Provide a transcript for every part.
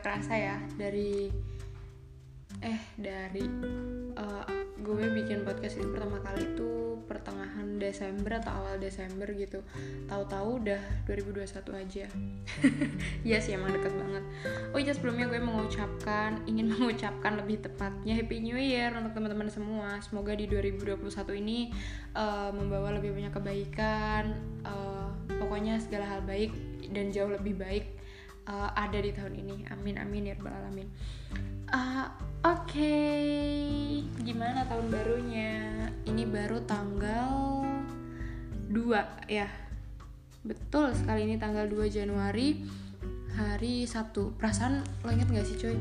Kerasa ya dari eh dari uh, gue bikin podcast ini pertama kali tuh pertengahan Desember atau awal Desember gitu. Tahu-tahu udah 2021 aja. Iya sih emang deket banget. Oh iya sebelumnya gue mengucapkan ingin mengucapkan lebih tepatnya Happy New Year untuk teman-teman semua. Semoga di 2021 ini uh, membawa lebih banyak kebaikan uh, pokoknya segala hal baik dan jauh lebih baik uh, ada di tahun ini amin amin ya rabbal alamin uh, Oke, okay. gimana tahun barunya? Ini baru tanggal 2 ya. Betul sekali ini tanggal 2 Januari hari Sabtu. Perasaan lo inget gak sih cuy?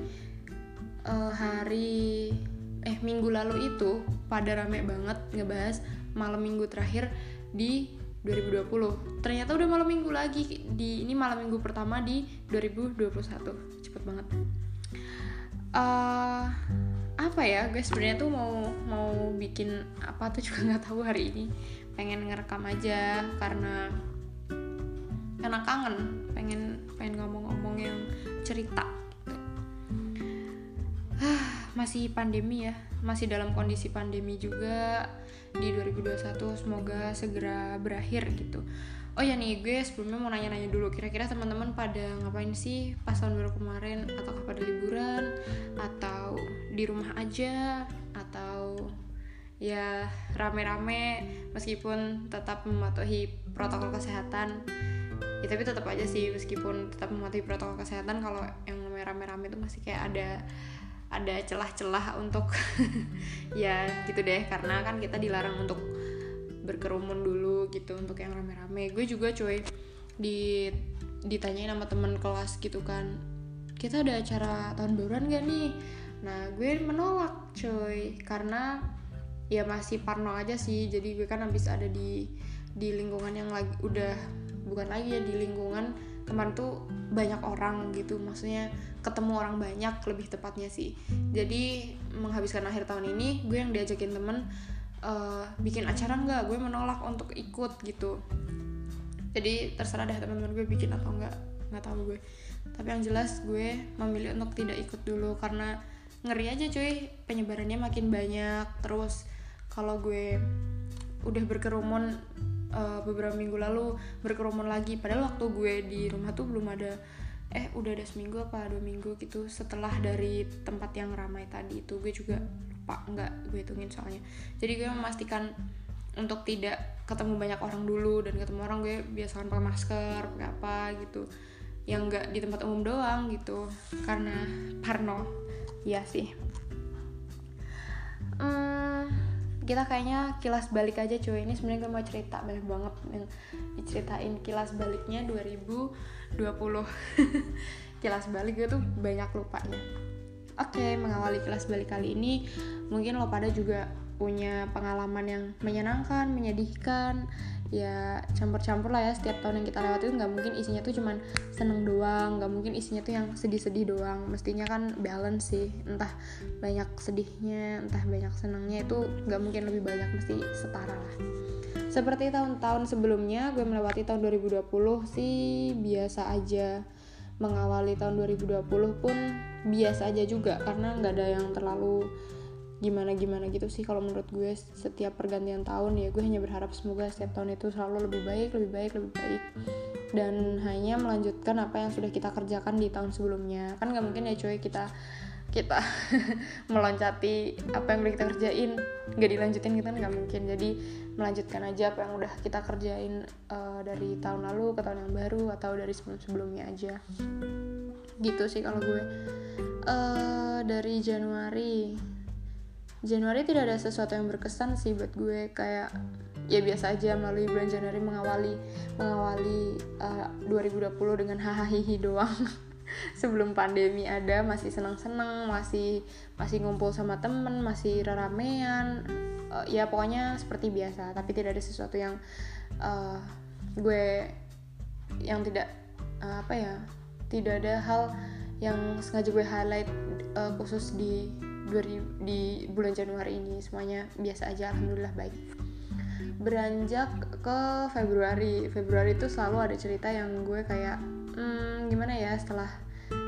Uh, hari eh minggu lalu itu pada rame banget ngebahas malam minggu terakhir di 2020. Ternyata udah malam minggu lagi di ini malam minggu pertama di 2021. Cepet banget uh, apa ya gue sebenarnya tuh mau mau bikin apa tuh juga nggak tahu hari ini pengen ngerekam aja karena karena kangen pengen pengen ngomong-ngomong yang cerita gitu. masih pandemi ya masih dalam kondisi pandemi juga di 2021 semoga segera berakhir gitu. Oh ya nih gue sebelumnya mau nanya-nanya dulu kira-kira teman-teman pada ngapain sih pas tahun baru kemarin? Atau pada liburan? Atau di rumah aja? Atau ya rame-rame meskipun tetap mematuhi protokol kesehatan. Ya tapi tetap aja sih meskipun tetap mematuhi protokol kesehatan kalau yang rame-rame itu masih kayak ada ada celah-celah untuk ya gitu deh karena kan kita dilarang untuk berkerumun dulu gitu untuk yang rame-rame. Gue juga cuy di ditanyain sama temen kelas gitu kan kita ada acara tahun baruan gak nih? Nah gue menolak cuy karena ya masih parno aja sih. Jadi gue kan habis ada di di lingkungan yang lagi udah bukan lagi ya di lingkungan kemarin tuh banyak orang gitu. Maksudnya ketemu orang banyak lebih tepatnya sih. Jadi menghabiskan akhir tahun ini gue yang diajakin temen uh, bikin acara nggak? Gue menolak untuk ikut gitu. Jadi terserah deh teman-teman gue bikin atau enggak nggak tahu gue. Tapi yang jelas gue memilih untuk tidak ikut dulu karena ngeri aja cuy. Penyebarannya makin banyak. Terus kalau gue udah berkerumun uh, beberapa minggu lalu berkerumun lagi. Padahal waktu gue di rumah tuh belum ada eh udah ada seminggu apa dua minggu gitu setelah dari tempat yang ramai tadi itu. Gue juga lupa nggak gue hitungin soalnya. Jadi gue memastikan untuk tidak ketemu banyak orang dulu dan ketemu orang gue biasakan pakai masker pakai apa gitu. Yang nggak di tempat umum doang gitu. Karena parno. Ya sih kita kayaknya kilas balik aja cuy. Ini sebenarnya gue mau cerita banyak banget yang diceritain kilas baliknya 2020 kilas balik gue tuh banyak lupanya Oke, okay, mengawali kelas balik kali ini, mungkin lo pada juga punya pengalaman yang menyenangkan, menyedihkan, ya campur-campur lah ya setiap tahun yang kita lewati itu nggak mungkin isinya tuh cuman seneng doang, nggak mungkin isinya tuh yang sedih-sedih doang. Mestinya kan balance sih, entah banyak sedihnya, entah banyak senangnya itu nggak mungkin lebih banyak, mesti setara lah. Seperti tahun-tahun sebelumnya, gue melewati tahun 2020 sih biasa aja mengawali tahun 2020 pun biasa aja juga karena nggak ada yang terlalu gimana gimana gitu sih kalau menurut gue setiap pergantian tahun ya gue hanya berharap semoga setiap tahun itu selalu lebih baik lebih baik lebih baik. Dan hanya melanjutkan apa yang sudah kita kerjakan di tahun sebelumnya. Kan nggak mungkin ya cuy kita kita meloncati apa yang udah kita kerjain nggak dilanjutin kita nggak mungkin. Jadi melanjutkan aja apa yang udah kita kerjain uh, dari tahun lalu ke tahun yang baru atau dari sebelum sebelumnya aja. Gitu sih kalau gue. Uh, dari Januari Januari tidak ada sesuatu yang berkesan sih buat gue kayak ya biasa aja melalui bulan Januari mengawali mengawali uh, 2020 dengan hahaha doang. Sebelum pandemi ada masih senang-senang masih masih ngumpul sama temen masih ramean uh, ya pokoknya seperti biasa. Tapi tidak ada sesuatu yang uh, gue yang tidak uh, apa ya tidak ada hal yang sengaja gue highlight uh, khusus di di bulan Januari ini semuanya biasa aja alhamdulillah baik. Beranjak ke Februari. Februari itu selalu ada cerita yang gue kayak hmm, gimana ya setelah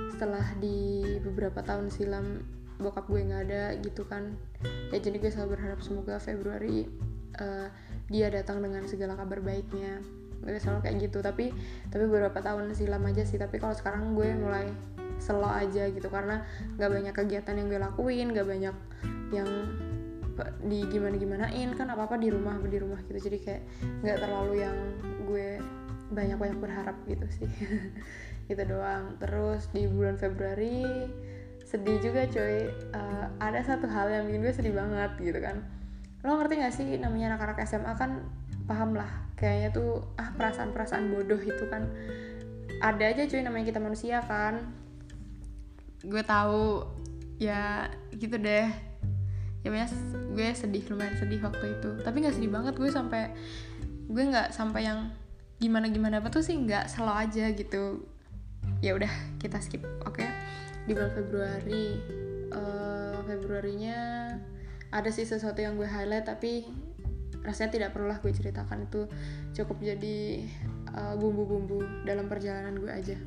setelah di beberapa tahun silam bokap gue nggak ada gitu kan. Ya jadi gue selalu berharap semoga Februari uh, dia datang dengan segala kabar baiknya. Gue selalu kayak gitu tapi tapi beberapa tahun silam aja sih. Tapi kalau sekarang gue mulai selo aja gitu. Karena nggak banyak kegiatan yang gue lakuin nggak banyak yang di gimana gimanain kan apa apa di rumah di rumah gitu. Jadi kayak nggak terlalu yang gue banyak banyak berharap gitu sih. Gitu doang. Terus di bulan Februari sedih juga coy uh, ada satu hal yang bikin gue sedih banget gitu kan. Lo ngerti gak sih namanya anak-anak SMA kan paham lah kayaknya tuh ah perasaan-perasaan bodoh itu kan. Ada aja cuy namanya kita manusia kan gue tahu ya gitu deh. Ya banyak gue sedih lumayan sedih waktu itu. Tapi nggak sedih banget gue sampai gue nggak sampai yang gimana gimana apa tuh sih nggak selalu aja gitu. Ya udah kita skip oke? Okay? di bulan Februari uh, Februarinya ada sih sesuatu yang gue highlight tapi rasanya tidak perlulah gue ceritakan. Itu cukup jadi eh, bumbu-bumbu uh, dalam perjalanan gue aja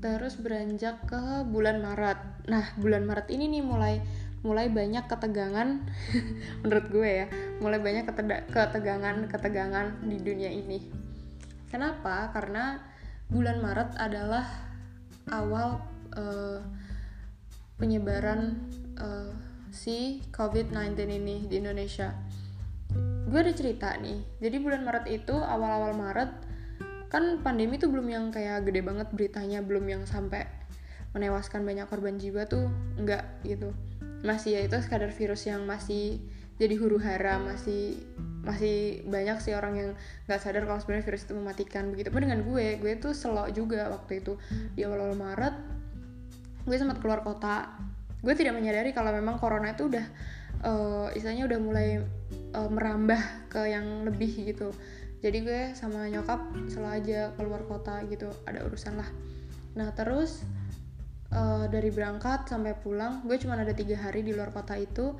terus beranjak ke bulan Maret. Nah bulan Maret ini nih mulai mulai banyak ketegangan menurut gue ya mulai banyak ketegangan ketegangan di dunia ini. Kenapa? Karena bulan Maret adalah awal uh, penyebaran uh, si COVID-19 ini di Indonesia. Gue ada cerita nih. Jadi bulan Maret itu awal-awal Maret kan pandemi tuh belum yang kayak gede banget beritanya belum yang sampai menewaskan banyak korban jiwa tuh enggak gitu. Masih ya itu sekadar virus yang masih jadi huru hara masih masih banyak sih orang yang nggak sadar kalau sebenarnya virus itu mematikan. Begitu pun dengan gue gue tuh selok juga waktu itu. Di awal-awal Maret gue sempat keluar kota. Gue tidak menyadari kalau memang corona itu udah uh, istilahnya udah mulai uh, merambah ke yang lebih gitu jadi gue sama nyokap selalu aja keluar kota gitu ada urusan lah. Nah terus uh, dari berangkat sampai pulang gue cuma ada tiga hari di luar kota itu.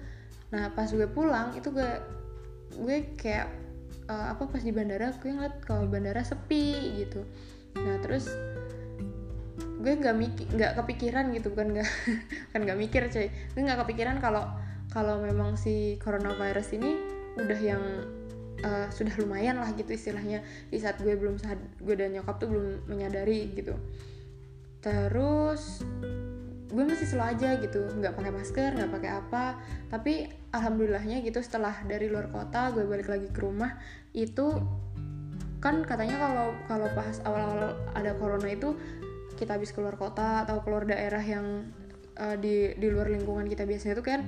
Nah pas gue pulang itu gue gue kayak uh, apa pas di bandara gue ngeliat kalau bandara sepi gitu. Nah terus gue nggak mikir nggak kepikiran gitu kan nggak kan nggak mikir cuy. Gue nggak kepikiran kalau kalau memang si coronavirus ini udah yang uh, sudah lumayan lah gitu istilahnya. Di saat gue belum sad gue dan nyokap tuh belum menyadari gitu. Terus gue masih slow aja gitu. Nggak pakai masker nggak pakai apa. Tapi alhamdulillahnya gitu setelah dari luar kota gue balik lagi ke rumah itu kan katanya kalau kalau pas awal-awal ada corona itu kita habis keluar kota atau keluar daerah yang uh, di di luar lingkungan kita biasanya tuh kan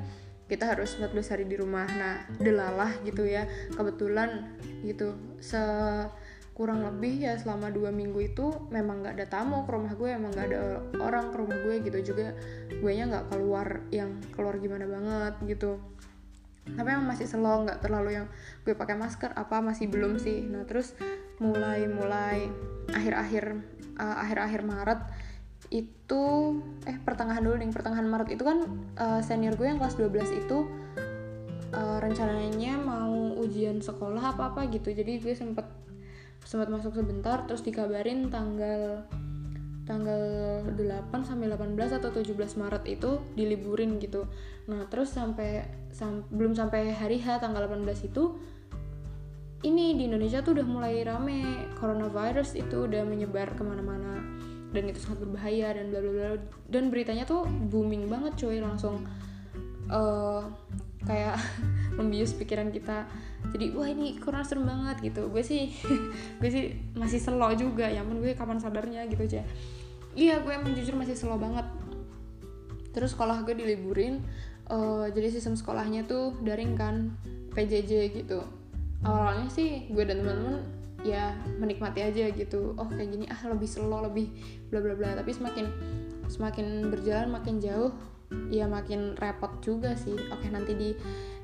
kita harus 14 hari di rumah. Nah delalah gitu ya. Kebetulan gitu se kurang lebih ya selama dua minggu itu memang nggak ada tamu ke rumah gue emang nggak ada orang ke rumah gue gitu. Juga gue nya nggak keluar yang keluar gimana banget gitu. Tapi emang masih slow nggak terlalu yang gue pakai masker apa masih belum sih. Nah terus mulai mulai akhir-akhir uh, akhir-akhir Maret itu eh pertengahan dulu nih pertengahan Maret itu kan uh, senior gue yang kelas 12 itu uh, rencananya mau ujian sekolah apa apa gitu. Jadi gue sempet sempat masuk sebentar terus dikabarin tanggal tanggal 8 sampai 18 atau 17 Maret itu diliburin gitu. Nah, terus sampai sam, belum sampai hari H tanggal 18 itu ini di Indonesia tuh udah mulai rame. Coronavirus itu udah menyebar ke mana-mana dan itu sangat berbahaya dan bla bla bla. Dan beritanya tuh booming banget cuy langsung uh, kayak membius pikiran kita. Jadi wah ini kurang serem banget gitu. Gue sih gue sih masih selo juga ya pun gue kapan sadarnya gitu aja iya gue emang jujur masih selo banget. Terus sekolah gue diliburin uh, jadi sistem sekolahnya tuh daring kan PJJ gitu. Awalnya sih gue dan teman-teman ya menikmati aja gitu. Oh kayak gini ah lebih slow lebih bla bla bla. Tapi semakin semakin berjalan makin jauh ya makin repot juga sih. Oke nanti di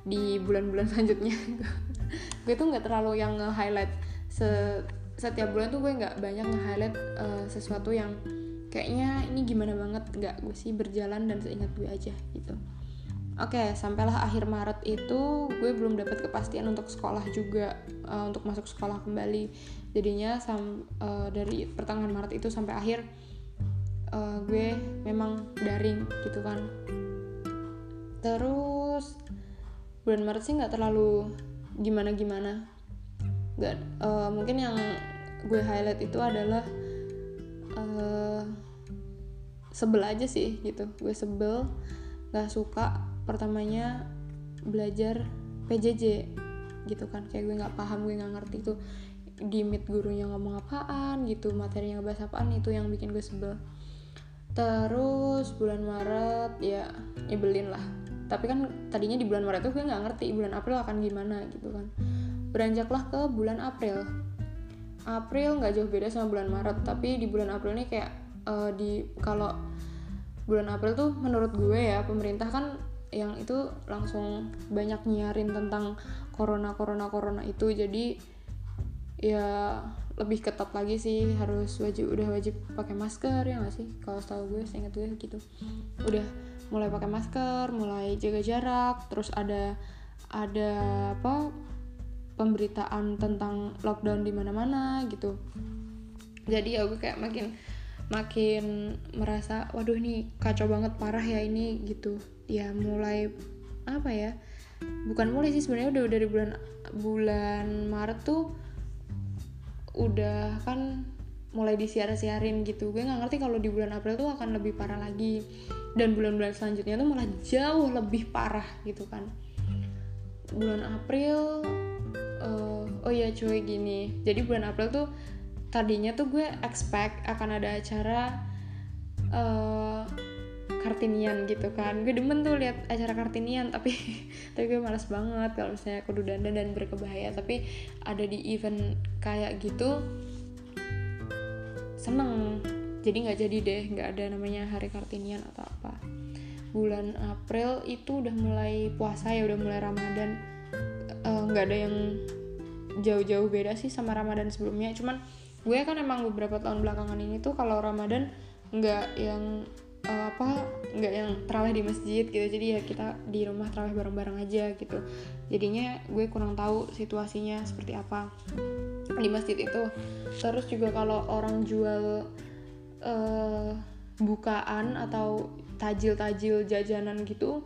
di bulan-bulan selanjutnya. Gue tuh nggak terlalu yang nge-highlight se setiap bulan tuh gue nggak banyak nge-highlight uh, sesuatu yang kayaknya ini gimana banget. Nggak gue sih berjalan dan seingat gue aja gitu Oke, okay, sampailah akhir Maret itu gue belum dapat kepastian untuk sekolah juga uh, untuk masuk sekolah kembali. Jadinya sam, uh, dari pertengahan Maret itu sampai akhir uh, gue memang daring gitu kan. Terus bulan Maret sih nggak terlalu gimana gimana nggak uh, mungkin yang gue highlight itu adalah uh, sebel aja sih gitu. Gue sebel nggak suka pertamanya belajar PJJ gitu kan. Kayak gue nggak paham gue nggak ngerti tuh di meet gurunya ngomong apaan gitu materinya ngebahas apaan itu yang bikin gue sebel. Terus bulan Maret ya nyebelin lah. Tapi kan tadinya di bulan Maret tuh gue nggak ngerti bulan April akan gimana gitu kan. Beranjaklah ke bulan April. April nggak jauh beda sama bulan Maret tapi di bulan April ini kayak uh, di kalau bulan April tuh menurut gue ya pemerintah kan yang itu langsung banyak nyiarin tentang corona corona corona itu. Jadi ya lebih ketat lagi sih harus wajib udah wajib pakai masker ya gak sih? Kalau setahu gue ingat gue gitu. Udah mulai pakai masker mulai jaga jarak terus ada ada apa pemberitaan tentang lockdown di mana-mana gitu. Jadi ya gue kayak makin makin merasa waduh ini kacau banget parah ya ini gitu ya mulai apa ya bukan mulai sih sebenarnya udah dari bulan bulan Maret tuh udah kan mulai disiar-siarin gitu. Gue nggak ngerti kalau di bulan April tuh akan lebih parah lagi. Dan bulan-bulan selanjutnya tuh malah jauh lebih parah gitu kan. Bulan April uh, oh ya cuy gini. Jadi bulan April tuh tadinya tuh gue expect akan ada acara uh, kartinian gitu kan. Gue demen tuh lihat acara kartinian tapi tapi gue malas banget kalau misalnya kudu dandan dan berkebaya. Tapi ada di event kayak gitu seneng. Jadi nggak jadi deh nggak ada namanya hari kartinian atau apa. Bulan April itu udah mulai puasa ya udah mulai Ramadan. Eh, nggak uh, ada yang jauh-jauh beda sih sama Ramadan sebelumnya. Cuman gue kan emang beberapa tahun belakangan ini tuh kalau Ramadan nggak yang uh, apa nggak yang terawih di masjid gitu. Jadi ya kita di rumah terawih bareng-bareng aja gitu. Jadinya gue kurang tahu situasinya seperti apa di masjid itu. Terus juga kalau orang jual uh, bukaan atau tajil-tajil jajanan gitu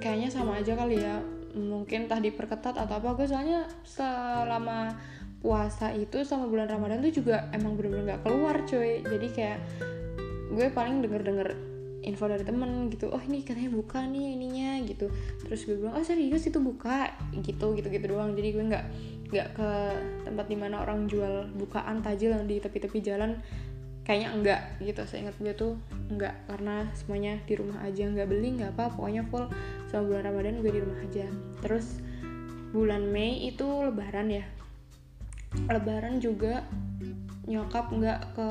kayaknya sama aja kali ya. Mungkin entah diperketat atau apa gue soalnya selama puasa itu sama bulan Ramadan tuh juga emang bener-bener gak keluar cuy. Jadi kayak gue paling denger-denger info dari temen gitu oh ini katanya buka nih ininya gitu. Terus gue bilang oh serius? Itu buka? Gitu gitu gitu doang. Jadi gue nggak nggak ke tempat di mana orang jual bukaan tajil yang di tepi-tepi jalan. Kayaknya enggak gitu. Saya ingat gue tuh enggak karena semuanya di rumah aja. Nggak beli nggak apa pokoknya full. Sama bulan ramadan gue di rumah aja. Terus bulan Mei itu lebaran ya lebaran juga nyokap nggak ke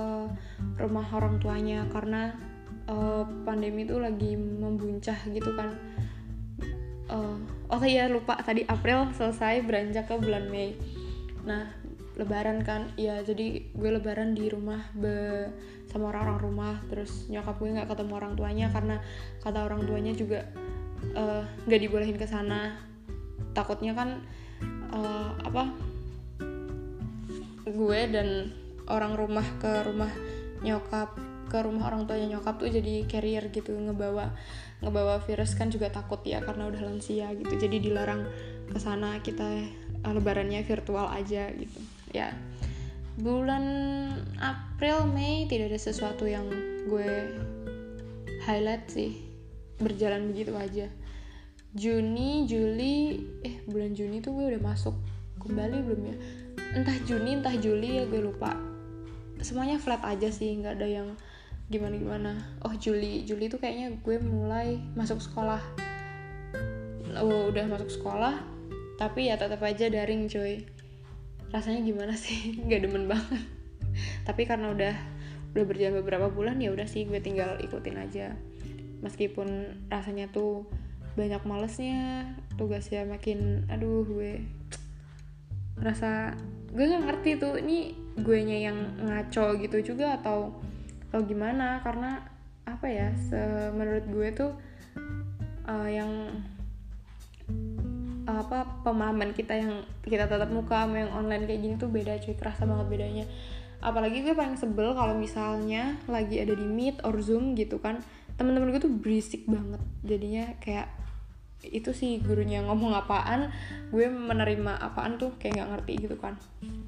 rumah orang tuanya karena uh, pandemi itu lagi membuncah gitu kan. Uh, oh iya lupa. Tadi April selesai beranjak ke bulan Mei. Nah lebaran kan. Ya jadi gue lebaran di rumah be sama orang-orang rumah. Terus nyokap gue nggak ketemu orang tuanya karena kata orang tuanya juga eh, nggak uh, dibolehin ke sana. Takutnya kan uh, apa gue dan orang rumah ke rumah nyokap ke rumah orang tuanya nyokap tuh jadi carrier gitu ngebawa ngebawa virus kan juga takut ya karena udah lansia gitu. Jadi dilarang ke sana kita uh, lebarannya virtual aja gitu. Ya bulan April Mei tidak ada sesuatu yang gue highlight sih. Berjalan begitu aja. Juni Juli eh bulan Juni tuh gue udah masuk kembali belum ya entah Juni entah Juli ya gue lupa. Semuanya flat aja sih nggak ada yang gimana gimana oh Juli. Juli tuh kayaknya gue mulai masuk sekolah. Oh, udah masuk sekolah tapi ya tetap aja daring cuy. Rasanya gimana sih? Nggak demen banget. Tapi karena udah udah berjalan beberapa bulan ya udah sih gue tinggal ikutin aja. Meskipun rasanya tuh banyak malesnya tugasnya makin aduh gue rasa gue nggak ngerti tuh ini gue nya yang ngaco gitu juga atau atau gimana? Karena apa ya menurut gue tuh uh, yang uh, apa pemahaman kita yang kita tatap muka sama yang online kayak gini tuh beda cuy. Kerasa banget bedanya. Apalagi gue paling sebel kalau misalnya lagi ada di meet or zoom gitu kan teman-teman gue tuh berisik banget. Jadinya kayak itu sih gurunya ngomong apaan gue menerima apaan tuh kayak nggak ngerti gitu kan.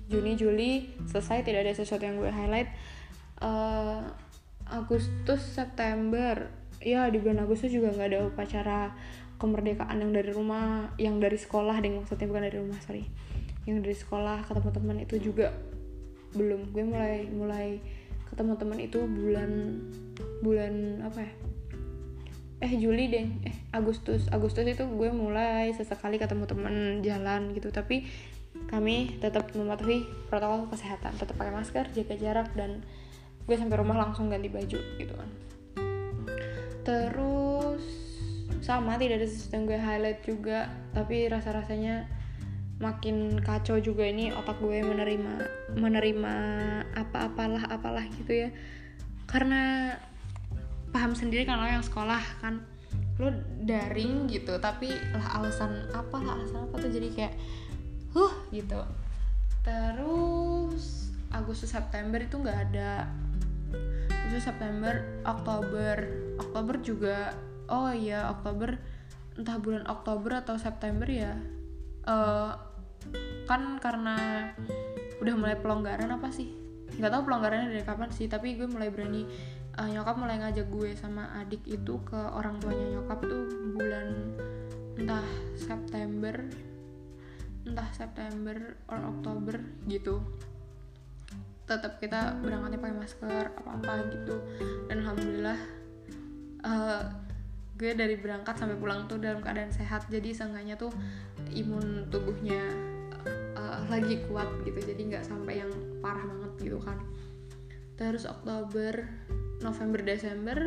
Juni Juli selesai tidak ada sesuatu yang gue highlight. Uh, Agustus September ya di bulan Agustus juga nggak ada upacara kemerdekaan yang dari rumah yang dari sekolah deh maksudnya bukan dari rumah sorry. Yang dari sekolah ketemu teman itu juga belum. Gue mulai mulai ketemu teman itu bulan bulan apa ya eh Juli deh. Eh Agustus. Agustus itu gue mulai sesekali ketemu temen jalan gitu. Tapi kami tetap mematuhi protokol kesehatan. Tetap pakai masker jaga jarak dan gue sampai rumah langsung ganti baju gitu kan. Terus sama tidak ada sesuatu yang gue highlight juga. Tapi rasa rasanya makin kacau juga ini otak gue menerima menerima apa-apalah apalah gitu ya. Karena paham sendiri kan lo yang sekolah kan. Lo daring gitu tapi lah alasan apa lah alasan apa tuh jadi kayak huh gitu. Terus Agustus September itu nggak ada. Agustus September Oktober. Oktober juga oh iya Oktober entah bulan Oktober atau September ya. Uh, kan karena udah mulai pelonggaran apa sih? Nggak tahu pelonggarannya dari kapan sih tapi gue mulai berani uh, nyokap mulai ngajak gue sama adik itu ke orang tuanya nyokap tuh bulan entah September entah September or Oktober gitu. Tetap kita berangkatnya pakai masker apa apa gitu. Dan alhamdulillah uh, gue dari berangkat sampai pulang tuh dalam keadaan sehat. Jadi seenggaknya tuh imun tubuhnya uh, lagi kuat gitu. Jadi nggak sampai yang parah banget gitu kan. Terus Oktober November Desember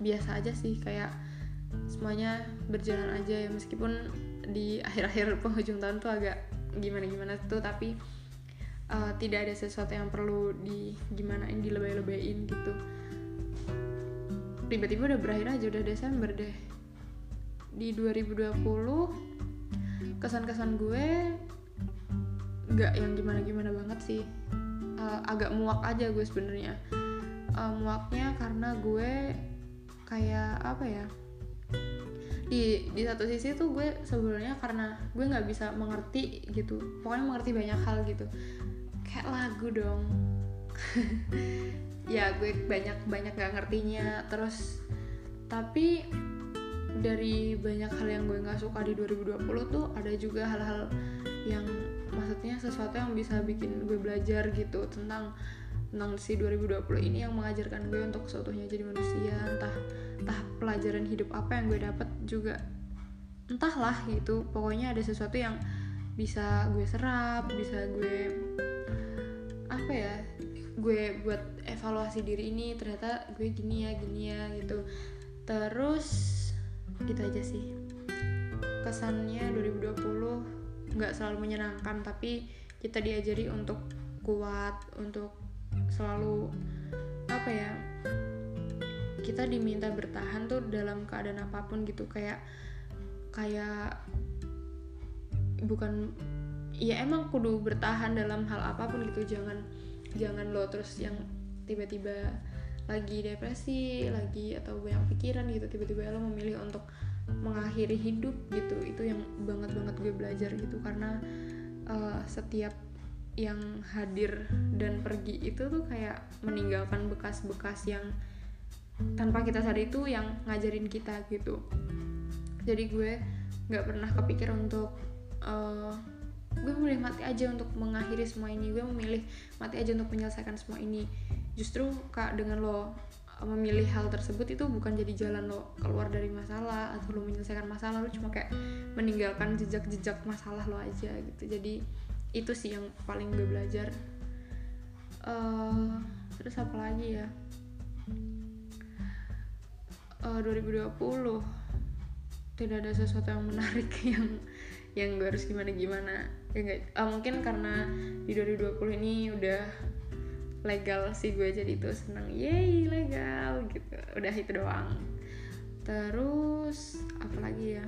biasa aja sih kayak semuanya berjalan aja ya. Meskipun di akhir-akhir penghujung tahun tuh agak gimana-gimana tuh tapi uh, tidak ada sesuatu yang perlu di gimana ini dilebay-lebayin gitu. Tiba-tiba udah berakhir aja udah Desember deh. Di 2020 kesan-kesan gue nggak yang gimana-gimana banget sih. Uh, agak muak aja gue sebenarnya uh, muaknya karena gue kayak apa ya di di satu sisi tuh gue sebenarnya karena gue nggak bisa mengerti gitu pokoknya mengerti banyak hal gitu. Kayak lagu dong. Ya gue banyak banyak nggak ngertinya. Terus tapi dari banyak hal yang gue nggak suka di 2020 tuh ada juga hal-hal yang maksudnya sesuatu yang bisa bikin gue belajar gitu tentang tentang si 2020 ini yang mengajarkan gue untuk seutuhnya jadi manusia entah entah pelajaran hidup apa yang gue dapat juga entahlah gitu. Pokoknya ada sesuatu yang bisa gue serap bisa gue apa ya gue buat evaluasi diri ini ternyata gue gini ya gini ya gitu. Terus gitu aja sih. Kesannya 2020 nggak selalu menyenangkan tapi kita diajari untuk kuat untuk selalu apa ya kita diminta bertahan tuh dalam keadaan apa pun gitu. Kayak kayak bukan ya emang kudu bertahan dalam hal apa pun gitu. Jangan jangan lo terus yang tiba-tiba lagi depresi lagi atau banyak pikiran gitu tiba-tiba lo memilih untuk mengakhiri hidup gitu. Itu yang banget banget gue belajar gitu. Karena uh, setiap yang hadir dan pergi itu tuh kayak meninggalkan bekas-bekas yang tanpa kita sadar itu yang ngajarin kita gitu. Jadi gue nggak pernah kepikir untuk uh, gue memilih mati aja untuk mengakhiri semua ini. Gue memilih mati aja untuk menyelesaikan semua ini. Justru kak dengan lo memilih hal tersebut itu bukan jadi jalan lo keluar dari masalah atau lo menyelesaikan masalah. Lo cuma kayak meninggalkan jejak-jejak masalah lo aja gitu. Jadi itu sih yang paling gue belajar. Uh, terus apa lagi ya? Uh, 2020 tidak ada sesuatu yang menarik yang yang gue harus gimana gimana ya gak, uh, mungkin karena di 2020 ini udah legal sih gue jadi itu senang yay legal gitu. Udah itu doang. Terus apa lagi ya?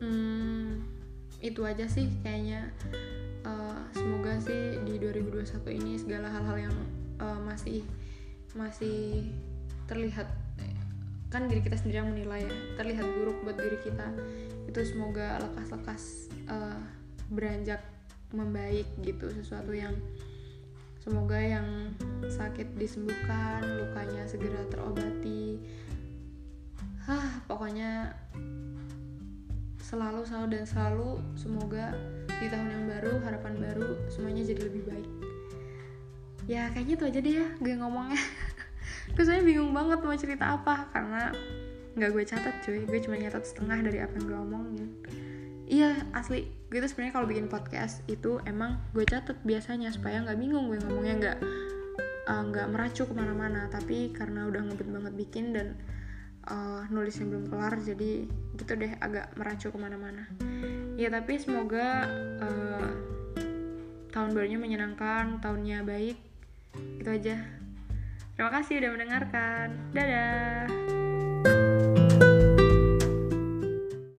Hmm, itu aja sih kayaknya. Uh, semoga sih di 2021 ini segala hal-hal yang uh, masih masih terlihat kan diri kita sendiri yang menilai ya terlihat buruk buat diri kita. Itu semoga lekas-lekas uh, beranjak membaik gitu sesuatu yang semoga yang sakit disembuhkan lukanya segera terobati. Hah pokoknya selalu selalu dan selalu semoga di tahun yang baru harapan baru semuanya jadi lebih baik. Ya kayaknya itu aja deh ya gue ngomongnya. Gue soalnya bingung banget mau cerita apa karena nggak gue catat cuy. Gue cuma nyatat setengah dari apa yang gue omongin. Iya asli. Gue tuh sebenarnya kalau bikin podcast itu emang gue catat biasanya supaya nggak bingung gue ngomongnya nggak eh, nggak uh, meracu ke mana-mana. Tapi karena udah ngebet banget bikin dan uh, nulisnya belum kelar jadi gitu deh agak meracu ke mana-mana. Ya tapi semoga uh, tahun barunya menyenangkan tahunnya baik. Itu aja. Terima kasih udah mendengarkan. Dadah